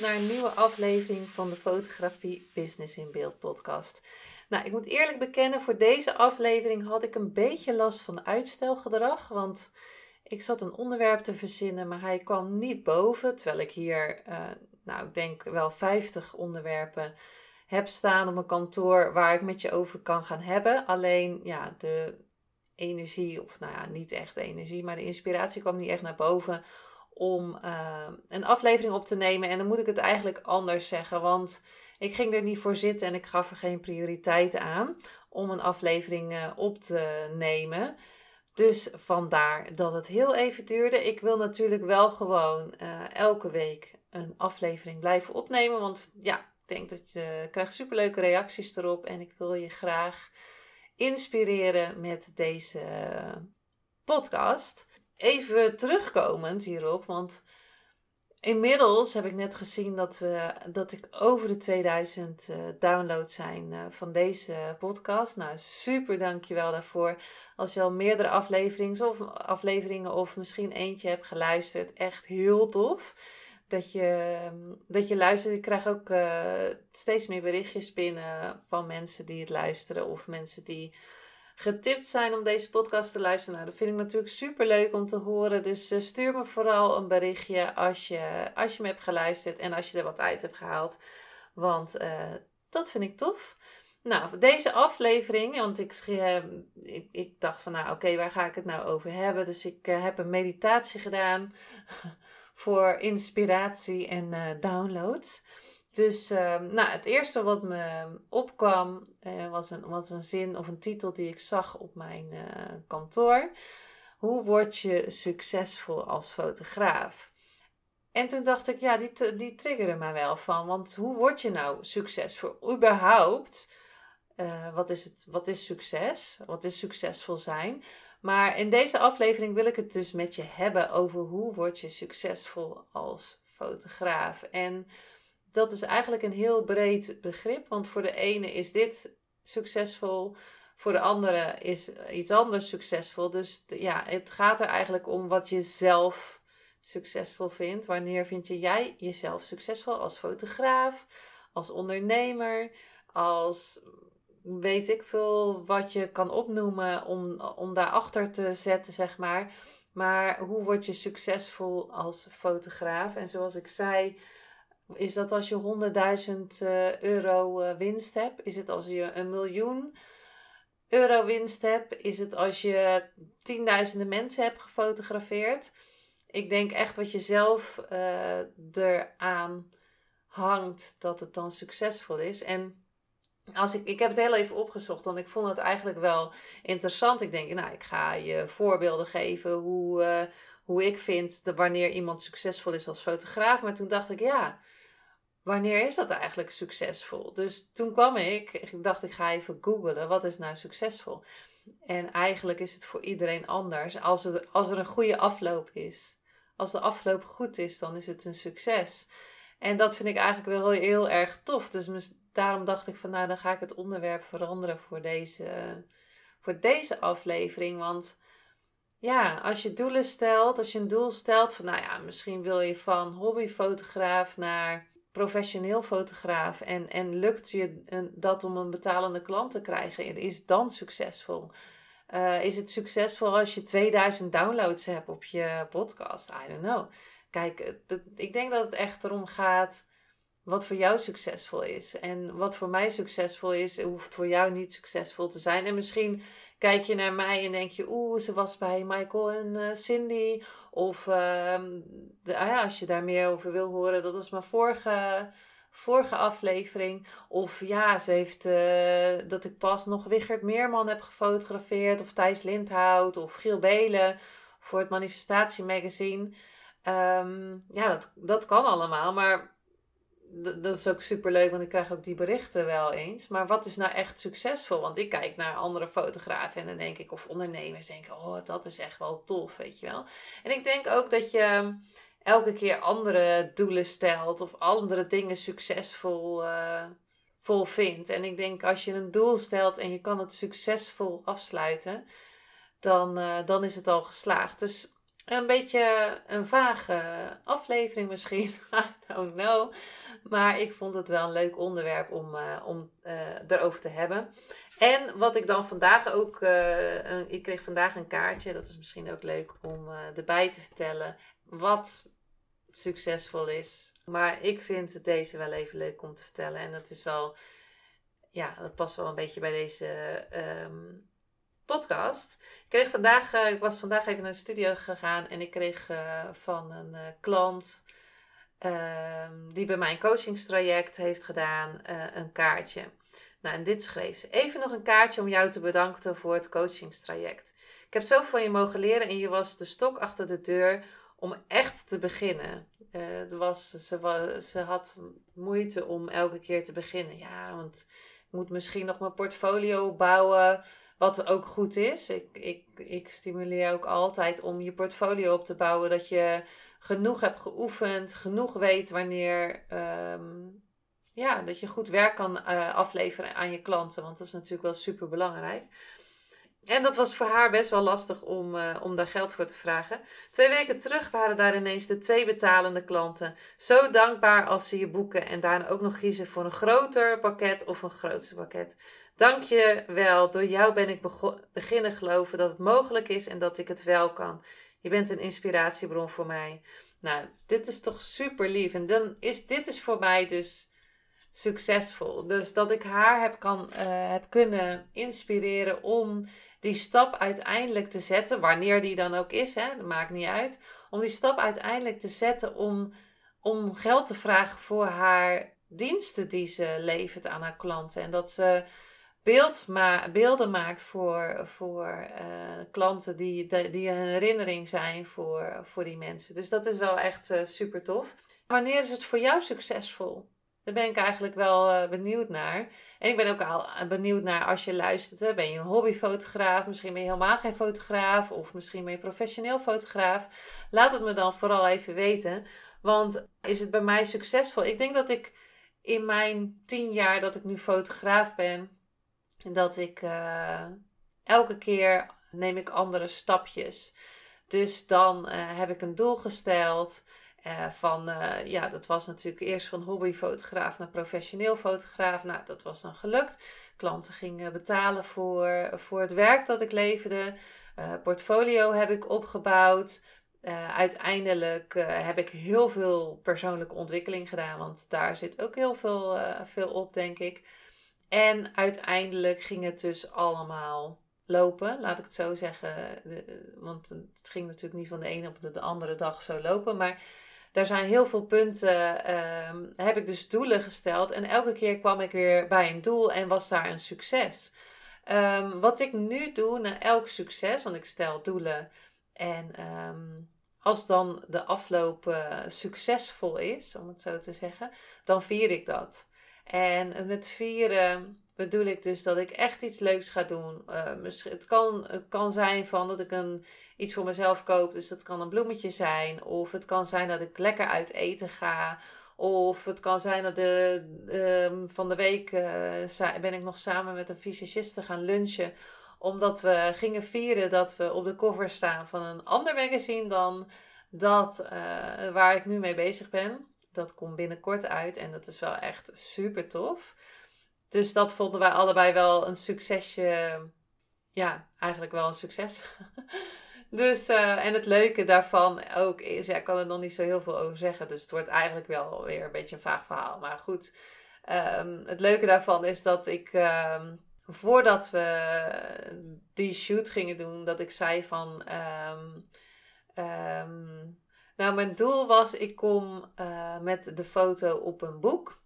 Naar een nieuwe aflevering van de Fotografie Business in Beeld podcast. Nou, ik moet eerlijk bekennen, voor deze aflevering had ik een beetje last van uitstelgedrag, want ik zat een onderwerp te verzinnen, maar hij kwam niet boven, terwijl ik hier, uh, nou, ik denk wel 50 onderwerpen heb staan op mijn kantoor waar ik met je over kan gaan hebben. Alleen, ja, de energie, of nou ja, niet echt energie, maar de inspiratie kwam niet echt naar boven om uh, een aflevering op te nemen. En dan moet ik het eigenlijk anders zeggen, want ik ging er niet voor zitten en ik gaf er geen prioriteit aan om een aflevering uh, op te nemen. Dus vandaar dat het heel even duurde. Ik wil natuurlijk wel gewoon uh, elke week een aflevering blijven opnemen. Want ja, ik denk dat je krijgt superleuke reacties erop. En ik wil je graag inspireren met deze podcast even terugkomend hierop, want inmiddels heb ik net gezien dat, we, dat ik over de 2000 uh, eh, downloads zijn uh, van deze podcast. Nou, super dankjewel daarvoor. Als je al meerdere afleveringen of, afleveringen of misschien eentje hebt geluisterd, echt heel tof. Dat je, dat je luistert. Ik krijg ook uh, steeds meer berichtjes binnen van mensen die het luisteren of mensen die getipt zijn om deze podcast te luisteren. Nou, dat vind ik natuurlijk super leuk om te horen. Dus uh, stuur me vooral een berichtje als je, als je me hebt geluisterd en als je er wat uit hebt gehaald. Want uh, dat vind ik tof. Nou, deze aflevering, want ik, ik, ik dacht van nou oké, waar ga ik het nou over hebben? Dus ik heb een meditatie gedaan voor inspiratie en downloads. Dus ehm, nou, het eerste wat me opkwam uh, was, een, was een zin of een titel die ik zag op mijn uh, kantoor. Hoe word je succesvol als fotograaf? En toen dacht ik, ja, die, die triggerde mij wel van. Want hoe word je nou succesvol? Überhaupt, uh, wat, is het, wat is succes? Wat is succesvol zijn? Maar in deze aflevering wil ik het dus met je hebben over hoe word je succesvol als fotograaf. En dat is eigenlijk een heel breed begrip. Want voor de ene is dit succesvol, voor de andere is iets anders succesvol. Dus ja, het gaat er eigenlijk om wat je zelf succesvol vindt. Wanneer vind je jij jezelf succesvol als fotograaf, als ondernemer, als weet ik veel wat je kan opnoemen om, om daarachter te zetten, zeg maar. Maar hoe word je succesvol als fotograaf? En zoals ik zei, is dat als je 100.000 uh, euro uh, winst hebt? Is het als je een miljoen euro winst hebt? Is het als je tienduizenden mensen hebt gefotografeerd? Ik denk echt wat je zelf uh, eraan hangt dat het dan succesvol is. En als ik, ik heb het heel even opgezocht, want ik vond het eigenlijk wel interessant. Ik denk, nou, ik ga je voorbeelden geven hoe, hoe ik vind wanneer iemand succesvol is als fotograaf. Maar toen dacht ik, ja, wanneer is dat eigenlijk succesvol? Dus toen kwam ik, ik dacht ik ga even googlen, wat is nou succesvol? En eigenlijk is het voor iedereen anders. Als er, als er een goede afloop is, als de afloop goed is, dan is het een succes. En dat vind ik eigenlijk wel heel, erg tof. Dus daarom dacht ik van nou, dan ga ik het onderwerp veranderen voor deze, voor deze aflevering. Want ja, als je doelen stelt, als je een doel stelt van, nou ja, misschien wil je van hobbyfotograaf naar professioneel fotograaf en, en lukt je dat om een betalende klant te krijgen, is dan succesvol. Uh, is het succesvol als je 2000 downloads hebt op je podcast? I don't know. Kijk, ik denk dat het echt erom gaat wat voor jou succesvol is. En wat voor mij succesvol is, hoeft voor jou niet succesvol te zijn. En misschien kijk je naar mij en denk je, oeh, ze was bij Michael en uh, Cindy. Of uh, de, ah als je daar meer over wil horen, dat was mijn vorige, vorige aflevering. Of ja, ze heeft uh, dat ik pas nog Wichert Meerman heb gefotografeerd. Of Thijs Lindhout of Giel Belen voor het Manifestatie Magazine. Ehm, ja, dat, dat kan allemaal, maar dat is ook super leuk, want ik krijg ook die berichten wel eens. Maar wat is nou echt succesvol? Want ik kijk naar andere fotografen en dan denk ik, of ondernemers denken, oh, dat is echt wel tof, weet je wel. En ik denk ook dat je elke keer andere doelen stelt of andere dingen succesvol uh, vol vindt. En ik denk, als je een doel stelt en je kan het succesvol afsluiten, dan, uh, dan is het al geslaagd. Dus een beetje een vage aflevering misschien. I don't know. Maar ik vond het wel een leuk onderwerp om, uh, om uh, erover te hebben. En wat ik dan vandaag ook. Uh, ik kreeg vandaag een kaartje. Dat is misschien ook leuk om erbij te vertellen. Wat succesvol is. Maar ik vind deze wel even leuk om te vertellen. En dat is wel. Ja, dat past wel een beetje bij deze. Um, podcast. Ik kreeg vandaag, uh, ik was vandaag even naar de studio gegaan en ik kreeg uh, van een uh, klant ehm, die bij mijn coachingstraject heeft gedaan een kaartje. Nou, en dit schreef ze. Even nog een kaartje om jou te bedanken voor het coachingstraject. Ik heb zoveel van je mogen leren en je was de stok achter de deur om echt te beginnen. er was, ze, was, ze had moeite om elke keer te beginnen. Ja, want ik moet misschien nog mijn portfolio bouwen. Wat ook goed is. Ik, ik, ik stimuleer ook altijd om je portfolio op te bouwen. Dat je genoeg hebt geoefend, genoeg weet wanneer. Ehm, ja, dat je goed werk kan uh, afleveren aan je klanten. Want dat is natuurlijk wel super belangrijk. En dat was voor haar best wel lastig om, uh, om daar geld voor te vragen. Twee weken terug waren daar ineens de twee betalende klanten. Zo dankbaar als ze je boeken en daarna ook nog kiezen voor een groter pakket of een grootste pakket. Dank je wel. Door jou ben ik beginnen geloven dat het mogelijk is en dat ik het wel kan. Je bent een inspiratiebron voor mij. Nou, dit is toch super lief. En dan is dit is voor mij dus succesvol. Dus dat ik haar heb, kan, uh, heb kunnen inspireren om die stap uiteindelijk te zetten, wanneer die dan ook is, hè, dat maakt niet uit. Om die stap uiteindelijk te zetten om, om geld te vragen voor haar diensten die ze levert aan haar klanten. En dat ze beeld ma beelden maakt voor, voor uh, klanten die, die een herinnering zijn voor, voor die mensen. Dus dat is wel echt uh, super tof. Wanneer is het voor jou succesvol? Daar ben ik eigenlijk wel uh, benieuwd naar. En ik ben ook al benieuwd naar als je luistert. Ben je een hobbyfotograaf? Misschien ben je helemaal geen fotograaf. Of misschien ben je professioneel fotograaf. Laat het me dan vooral even weten. Want is het bij mij succesvol? Ik denk dat ik in mijn tien jaar dat ik nu fotograaf ben dat ik uh, elke keer neem ik andere stapjes. Dus dan uh, heb ik een doel gesteld. Uh, van, ja, dat was natuurlijk eerst van hobbyfotograaf naar professioneel fotograaf. Nou, dat was dan gelukt. Klanten gingen betalen voor, voor het werk dat ik leverde. portfolio heb ik opgebouwd. uiteindelijk heb ik heel veel persoonlijke ontwikkeling gedaan, want daar zit ook heel veel, veel op, denk ik. En uiteindelijk ging het dus allemaal lopen, laat ik het zo zeggen. want het ging natuurlijk niet van de ene op de andere dag zo lopen. Maar daar zijn heel veel punten, um, heb ik dus doelen gesteld. En elke keer kwam ik weer bij een doel en was daar een succes. Um, wat ik nu doe na elk succes, want ik stel doelen. En um, als dan de afloop uh, succesvol is, om het zo te zeggen, dan vier ik dat. En met vieren bedoel ik dus dat ik echt iets leuks ga doen. Uh, het, kan, kan zijn van dat ik een, iets voor mezelf koop. Dus dat kan een bloemetje zijn. Of het kan zijn dat ik lekker uit eten ga. Of het kan zijn dat de, uh, van de week uh, ben ik nog samen met een visagiste gaan lunchen. Omdat we gingen vieren dat we op de cover staan van een ander magazine dan dat uh, waar ik nu mee bezig ben. Dat komt binnenkort uit en dat is wel echt super tof. Dus dat vonden wij allebei wel een succesje. Ja, eigenlijk wel een succes. dus, uh, en het leuke daarvan ook is, ja, ik kan er nog niet zo heel veel over zeggen. Dus het wordt eigenlijk wel weer een beetje een vaag verhaal. Maar goed, um, het leuke daarvan is dat ik, um, voordat we die shoot gingen doen, dat ik zei van. Um, nou, mijn doel was, ik kom uh, met de foto op een boek.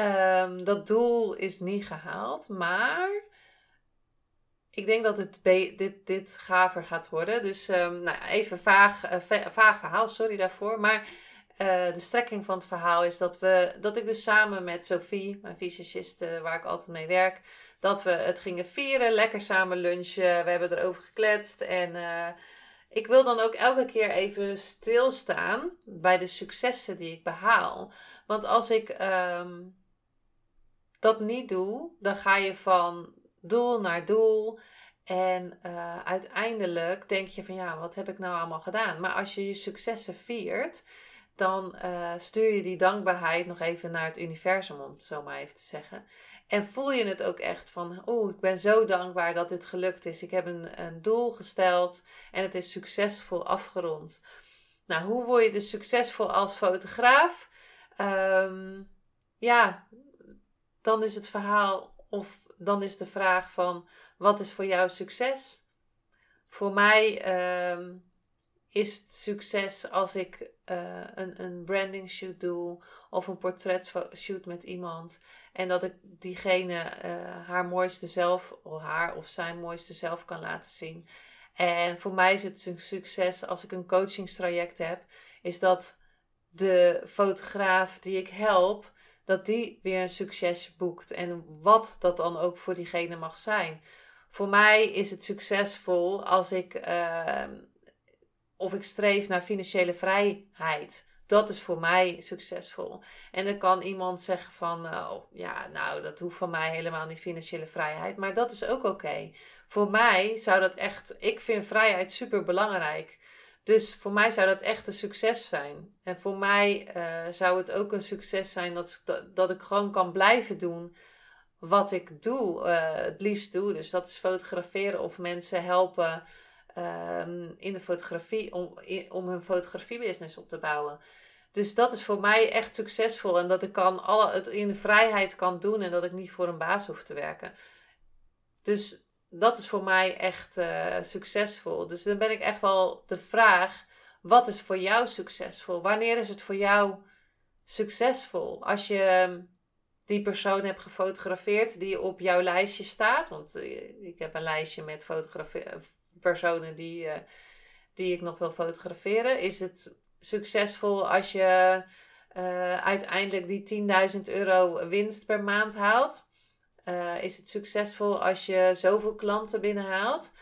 Um, dat doel is niet gehaald, maar ik denk dat het dit, dit gaver gaat worden. Dus um, nou, even vaag, uh, vaag verhaal, sorry daarvoor. Maar uh, de strekking van het verhaal is dat, we, dat ik dus samen met Sophie, mijn fysiciste waar ik altijd mee werk, dat we het gingen vieren, lekker samen lunchen. We hebben erover gekletst en ik wil dan ook elke keer even stilstaan bij de successen die ik behaal. Want als ik um, dat niet doe, dan ga je van doel naar doel. En uh, uiteindelijk denk je van ja, wat heb ik nou allemaal gedaan? Maar als je je successen viert, dan uh, stuur je die dankbaarheid nog even naar het universum, om het zo maar even te zeggen. En voel je het ook echt van, oh, ik ben zo dankbaar dat dit gelukt is. Ik heb een, een doel gesteld en het is succesvol afgerond. Nou, hoe word je dus succesvol als fotograaf? Um, ja, dan is het verhaal of dan is de vraag van wat is voor jou succes? Voor mij um, is het succes als ik uh, een, een branding shoot doe of een portret shoot met iemand en dat ik diegene uh, haar mooiste zelf of haar of zijn mooiste zelf kan laten zien. En voor mij is het een succes als ik een coachingstraject heb, is dat de fotograaf die ik help dat die weer een succes boekt. En wat dat dan ook voor diegene mag zijn. Voor mij is het succesvol als ik, uh, of ik streef naar financiële vrijheid. Dat is voor mij succesvol. En dan kan iemand zeggen van, uh, ja, nou, dat hoeft van mij helemaal niet financiële vrijheid. Maar dat is ook oké. Voor mij zou dat echt, ik vind vrijheid super belangrijk. Dus voor mij zou dat echt een succes zijn. En voor mij uh, zou het ook een succes zijn dat, dat, ik gewoon kan blijven doen wat ik doe, uh, het liefst doe. Dus dat is fotograferen of mensen helpen um, in de fotografie, om, om hun fotografiebusiness op te bouwen. Dus dat is voor mij echt succesvol. En dat ik kan alle, het in de vrijheid kan doen en dat ik niet voor een baas hoef te werken. Dus dat is voor mij echt uh, succesvol. Dus dan ben ik echt wel de vraag: wat is voor jou succesvol? Wanneer is het voor jou succesvol? Als je ehm, die persoon hebt gefotografeerd die op jouw lijstje staat. Want uh, ik heb een lijstje met personen die, uh, die ik nog wil fotograferen. Is het succesvol als je uiteindelijk die 10.000 euro winst per maand haalt? Uh, is het succesvol als je zoveel klanten binnenhaalt?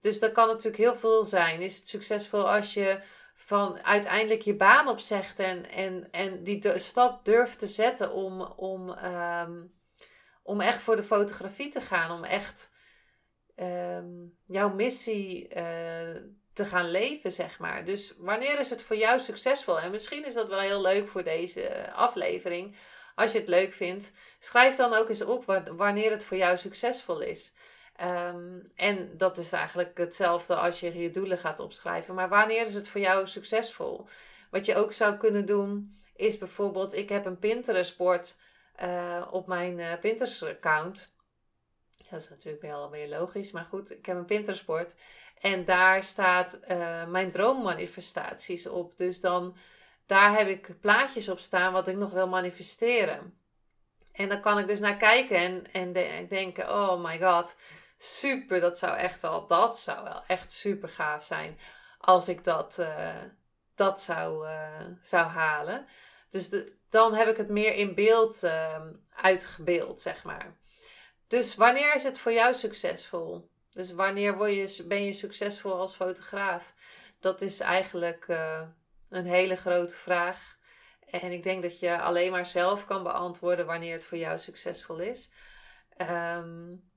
Dus dat kan natuurlijk heel veel zijn. Is het succesvol als je van uiteindelijk je baan opzegt en, en, en die stap durft te zetten om, om, um, om echt voor de fotografie te gaan, om echt um, jouw missie uh, te gaan leven, zeg maar. Dus wanneer is het voor jou succesvol? En misschien is dat wel heel leuk voor deze aflevering als je het leuk vindt, schrijf dan ook eens op wanneer het voor jou succesvol is. Um, en dat is eigenlijk hetzelfde als je je doelen gaat opschrijven. Maar wanneer is het voor jou succesvol? Wat je ook zou kunnen doen, is bijvoorbeeld: ik heb een Pinterest-bord uh, op mijn uh, Pinterest-account. Dat is natuurlijk wel weer logisch, maar goed, ik heb een Pinterest-bord. En daar staat uh, mijn droommanifestaties op. Dus dan daar heb ik plaatjes op staan wat ik nog wil manifesteren. En dan kan ik dus naar kijken en, en denken: oh my god, super, dat zou echt wel, dat zou wel echt super gaaf zijn als ik dat, uh, dat zou, uh, zou halen. Dus de, dan heb ik het meer in beeld uitgebeeld, zeg maar. Dus wanneer is het voor jou succesvol? Dus wanneer word je, ben je succesvol als fotograaf? Dat is eigenlijk eh, een hele grote vraag. En ik denk dat je alleen maar zelf kan beantwoorden wanneer het voor jou succesvol is. Um,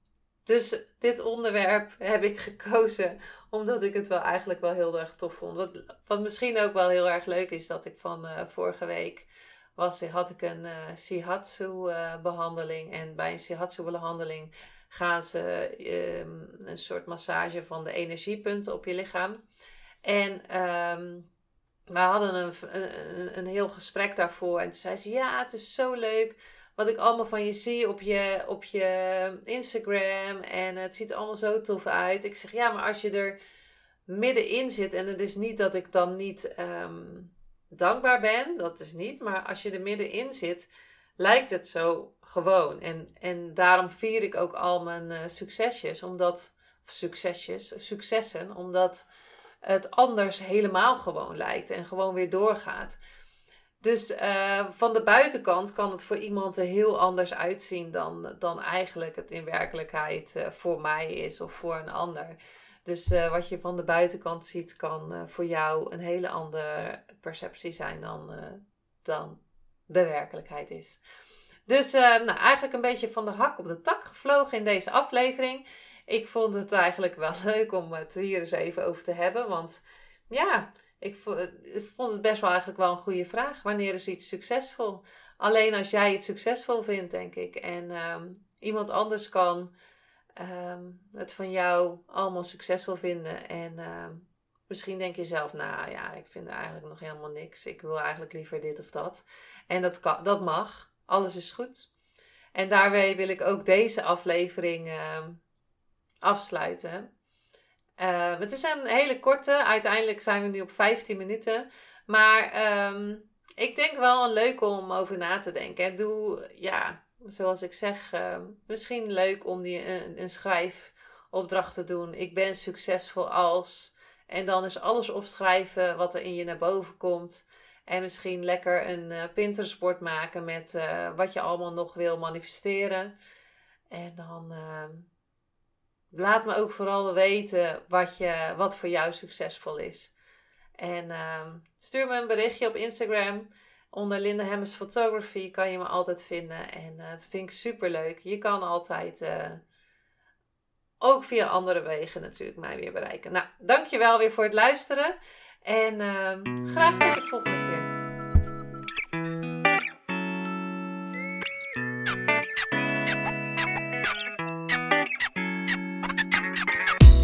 dus dit onderwerp heb ik gekozen omdat ik het wel eigenlijk wel heel erg tof vond. Wat, wat misschien ook wel heel erg leuk is, dat ik van uh, vorige week was, had ik een uh, shihatsu uh, behandeling. En bij een shihatsu behandeling gaan ze um, een soort massage van de energiepunten op je lichaam. En um, we hadden een, een, een, heel gesprek daarvoor. En toen zei ze: Ja, het is zo leuk wat ik allemaal van je zie op je, op je Instagram. En het ziet er allemaal zo tof uit. Ik zeg: Ja, maar als je er middenin zit. En het is niet dat ik dan niet ehm, dankbaar ben, dat is niet. Maar als je er middenin zit, lijkt het zo gewoon. En, en daarom vier ik ook al mijn uh, succesjes, omdat succesjes, successen, omdat het anders helemaal gewoon lijkt en gewoon weer doorgaat. Dus uh, van de buitenkant kan het voor iemand er heel anders uitzien dan, dan eigenlijk het in werkelijkheid uh, voor mij is of voor een ander. Dus uh, wat je van de buitenkant ziet, kan voor jou een hele andere perceptie zijn dan, dan de werkelijkheid is. Dus nou, eigenlijk een beetje van de hak op de tak gevlogen in deze aflevering. Ik vond het eigenlijk wel leuk om het hier eens even over te hebben. Want ja, ik vond het best wel eigenlijk wel een goede vraag. Wanneer is iets succesvol? Alleen als jij het succesvol vindt, denk ik. En um, iemand anders kan um, het van jou allemaal succesvol vinden. En um, misschien denk je zelf, nou ja, ik vind eigenlijk nog helemaal niks. Ik wil eigenlijk liever dit of dat. En dat, kan, dat mag. Alles is goed. En daarmee wil ik ook deze aflevering afsluiten. Uh, het is een hele korte. Uiteindelijk zijn we nu op 15 minuten. Maar ik denk wel een leuk om over na te denken. Doe, ja, zoals ik zeg, uh, misschien leuk om die, een, een schrijfopdracht te doen. Ik ben succesvol als. En dan is alles opschrijven wat er in je naar boven komt. En misschien lekker een uh, Pinterest-bord maken met uh, wat je allemaal nog wil manifesteren. En dan ehm, laat me ook vooral weten wat, je, wat voor jou succesvol is. En uh, stuur me een berichtje op Instagram. Onder Linda Hemmers Photography kan je me altijd vinden. En uh, dat vind ik super leuk. Je kan altijd uh, ook via andere wegen natuurlijk mij weer bereiken. Nou, dankjewel weer voor het luisteren. En ehm, graag tot de volgende keer.